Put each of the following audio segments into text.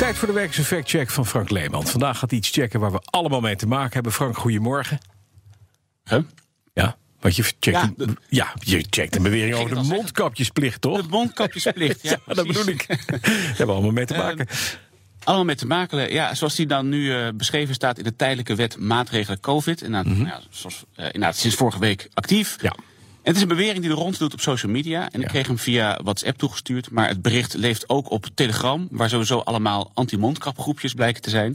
Tijd voor de werkse factcheck van Frank Leeman. Vandaag gaat iets checken waar we allemaal mee te maken hebben. Frank, goedemorgen. Huh? Ja, want je checkt, Ja, een, de- ja, je checkt een bewering over de zeggen. mondkapjesplicht, toch? De mondkapjesplicht, ja, ja, dat bedoel ik. Daar hebben we allemaal mee te maken. Allemaal met te maken. Ja, zoals die dan nu eh, beschreven staat in de tijdelijke wet maatregelen COVID. En nou, ja, zoals, eh, inderdaad, sinds vorige week actief. Mhm. Ja. Het is een bewering die de rond doet op social media. En ik kreeg hem via WhatsApp toegestuurd. Maar het bericht leeft ook op Telegram. Waar sowieso allemaal anti-mondkapgroepjes blijken te zijn.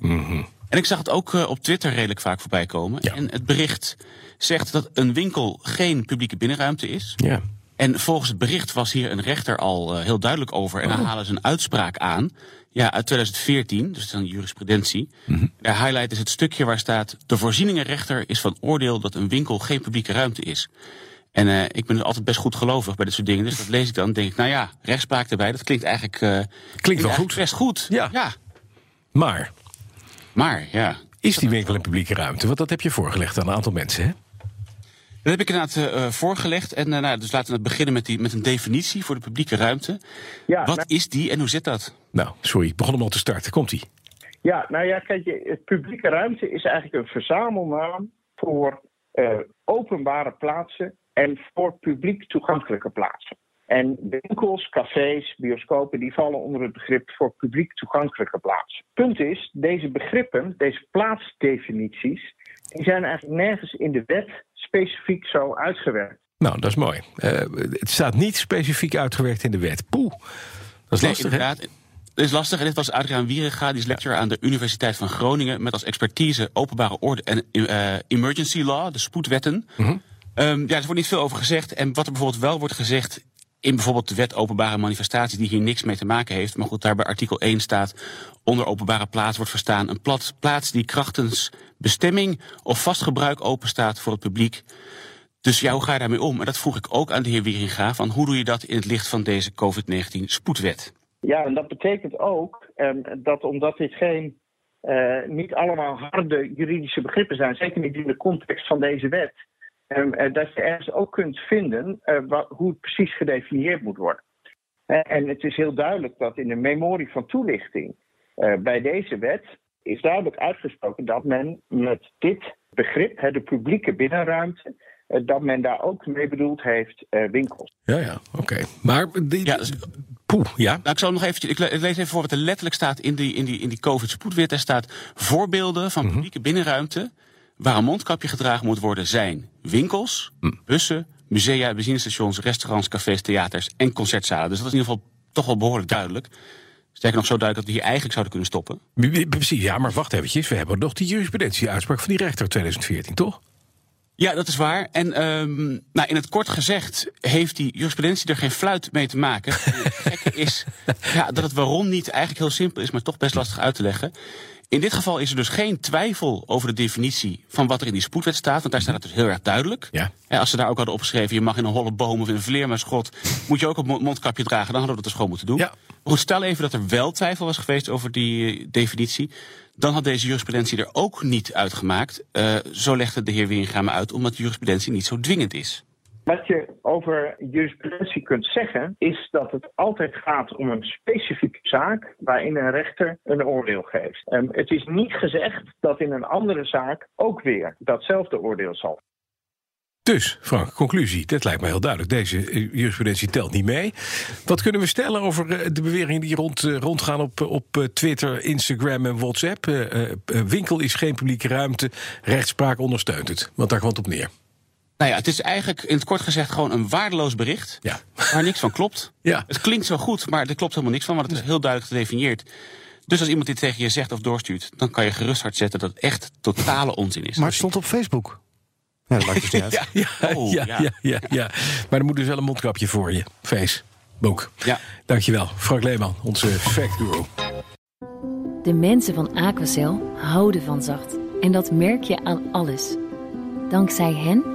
En ik zag het ook eh, op Twitter redelijk vaak voorbij komen. Ja. En het bericht zegt dat een winkel geen publieke binnenruimte is. Ja. En volgens het bericht was hier een rechter al eh, heel duidelijk over. En daar halen ze een uitspraak aan. Ja, uit 2014, dus dan jurisprudentie. Daar highlight is het stukje waar staat... de voorzieningenrechter is van oordeel dat een winkel geen publieke ruimte is. En eh, ik ben altijd best goed gelovig bij dit soort dingen. Dus dat lees ik dan. denk ik, nou ja, rechtspraak erbij. Dat klinkt eigenlijk, eh, Klinkt wel eigenlijk goed. best goed. Ja. ja. Maar Maar ja, is die winkel in publieke ruimte? Want dat heb je voorgelegd aan een aantal mensen, hè? Dat heb ik inderdaad eh, voorgelegd. En nou, dus laten we beginnen met, die, met een definitie voor de publieke ruimte. Ja, Wat nou, is die en hoe zit dat? Nou, sorry, ik begon hem al te starten. Komt-ie. ja, nou ja, kijk, je, het publieke ruimte is eigenlijk een verzamelnaam voor eh, openbare plaatsen en voor publiek toegankelijke plaatsen. En winkels, cafés, bioscopen, die vallen onder het begrip voor publiek toegankelijke plaatsen. Punt is, deze begrippen, deze plaatsdefinities, die zijn eigenlijk nergens in de wet specifiek zo uitgewerkt. Nou, dat is mooi. Eh, het staat niet specifiek uitgewerkt in de wet. Poeh, dat is Nee, lastig, hè? Het is lastig. En dit was Adriaan Wierenga, die is lector aan de Universiteit van Groningen. Met als expertise openbare orde en eh, emergency law, de spoedwetten. Mhm. Ehm, ja, er wordt niet veel over gezegd. En wat er bijvoorbeeld wel wordt gezegd. In bijvoorbeeld de wet openbare manifestatie, die hier niks mee te maken heeft. Maar goed, daar bij artikel 1 staat. Onder openbare plaats wordt verstaan een plat, plaats die krachtens bestemming of vast gebruik open staat voor het publiek. Dus ja, hoe ga je daarmee om? En dat vroeg ik ook aan de heer Wieringa. Van hoe doe je dat in het licht van deze COVID-19 spoedwet? Ja, en dat betekent ook ehm, dat omdat dit geen, eh, niet allemaal harde juridische begrippen zijn, zeker niet in de context van deze wet, eh, dat je ergens ook kunt vinden eh, hoe het precies gedefinieerd moet worden. Eh, en het is heel duidelijk dat in de memorie van toelichting eh, bij deze wet is duidelijk uitgesproken dat men met dit begrip, hè, de publieke binnenruimte, eh, dat men daar ook mee bedoeld heeft eh, winkels. Ja, ja, oké. Maar die, Ja, dus- poeh, ja. Nou, ik zal nog eventjes, ik le- ik lees even voor wat er letterlijk staat in die, in die, in die COVID-spoedwet. Er staat voorbeelden van publieke binnenruimte waar een mondkapje gedragen moet worden zijn winkels, bussen, musea, benzinestations, restaurants, cafés, theaters en concertzalen. Dus dat is in ieder geval toch wel behoorlijk duidelijk. Sterker nog zo duidelijk dat we hier eigenlijk zouden kunnen stoppen. Precies, ja, maar wacht eventjes. We hebben nog die jurisprudentie-uitspraak van die rechter uit 2014, toch? Ja, dat is waar. En ehm, nou, in het kort gezegd heeft die jurisprudentie er geen fluit mee te maken. En het gekke is ja, dat het waarom niet eigenlijk heel simpel is, maar toch best lastig uit te leggen. In dit geval is er dus geen twijfel over de definitie van wat er in die spoedwet staat. Want daar staat het dus heel erg duidelijk. Ja. Hè, als ze daar ook hadden opgeschreven, je mag in een holle boom of in een vleermuisgrot, moet je ook een mond- mondkapje dragen. Dan hadden we dat dus gewoon moeten doen. Ja. Maar goed, stel even dat er wel twijfel was geweest over die eh, definitie. Dan had deze jurisprudentie er ook niet uitgemaakt. Eh, zo legde de heer Wieringa me uit, omdat jurisprudentie niet zo dwingend is. Wat je over jurisprudentie kunt zeggen, is dat het altijd gaat om een specifieke zaak waarin een rechter een oordeel geeft. Ehm, het is niet gezegd dat in een andere zaak ook weer datzelfde oordeel zal. Dus, Frank, conclusie. Dat lijkt me heel duidelijk. Deze eh, jurisprudentie telt niet mee. Wat kunnen we stellen over eh, de beweringen die rond, eh, rondgaan op, op Twitter, Instagram en WhatsApp? Winkel is geen publieke ruimte. Rechtspraak ondersteunt het. Want daar het op neer. Nou ja, het is eigenlijk in het kort gezegd gewoon een waardeloos bericht. Ja. Waar niks van klopt. Ja. Het klinkt zo goed, maar er klopt helemaal niks van, want het is heel duidelijk gedefinieerd. Dus als iemand dit tegen je zegt of doorstuurt, dan kan je gerust hard zetten dat het echt totale onzin is. Maar het stond op Facebook. Ja, dat maakt dus niet uit. Ja, Ja, Oh, ja, ja. ja. Ja, ja, Maar er moet dus wel een mondkapje voor je. Face. Boek. Ja. Dankjewel, Frank Leeman, onze fact guru. De mensen van Aquacel houden van zacht. En dat merk je aan alles. Dankzij hen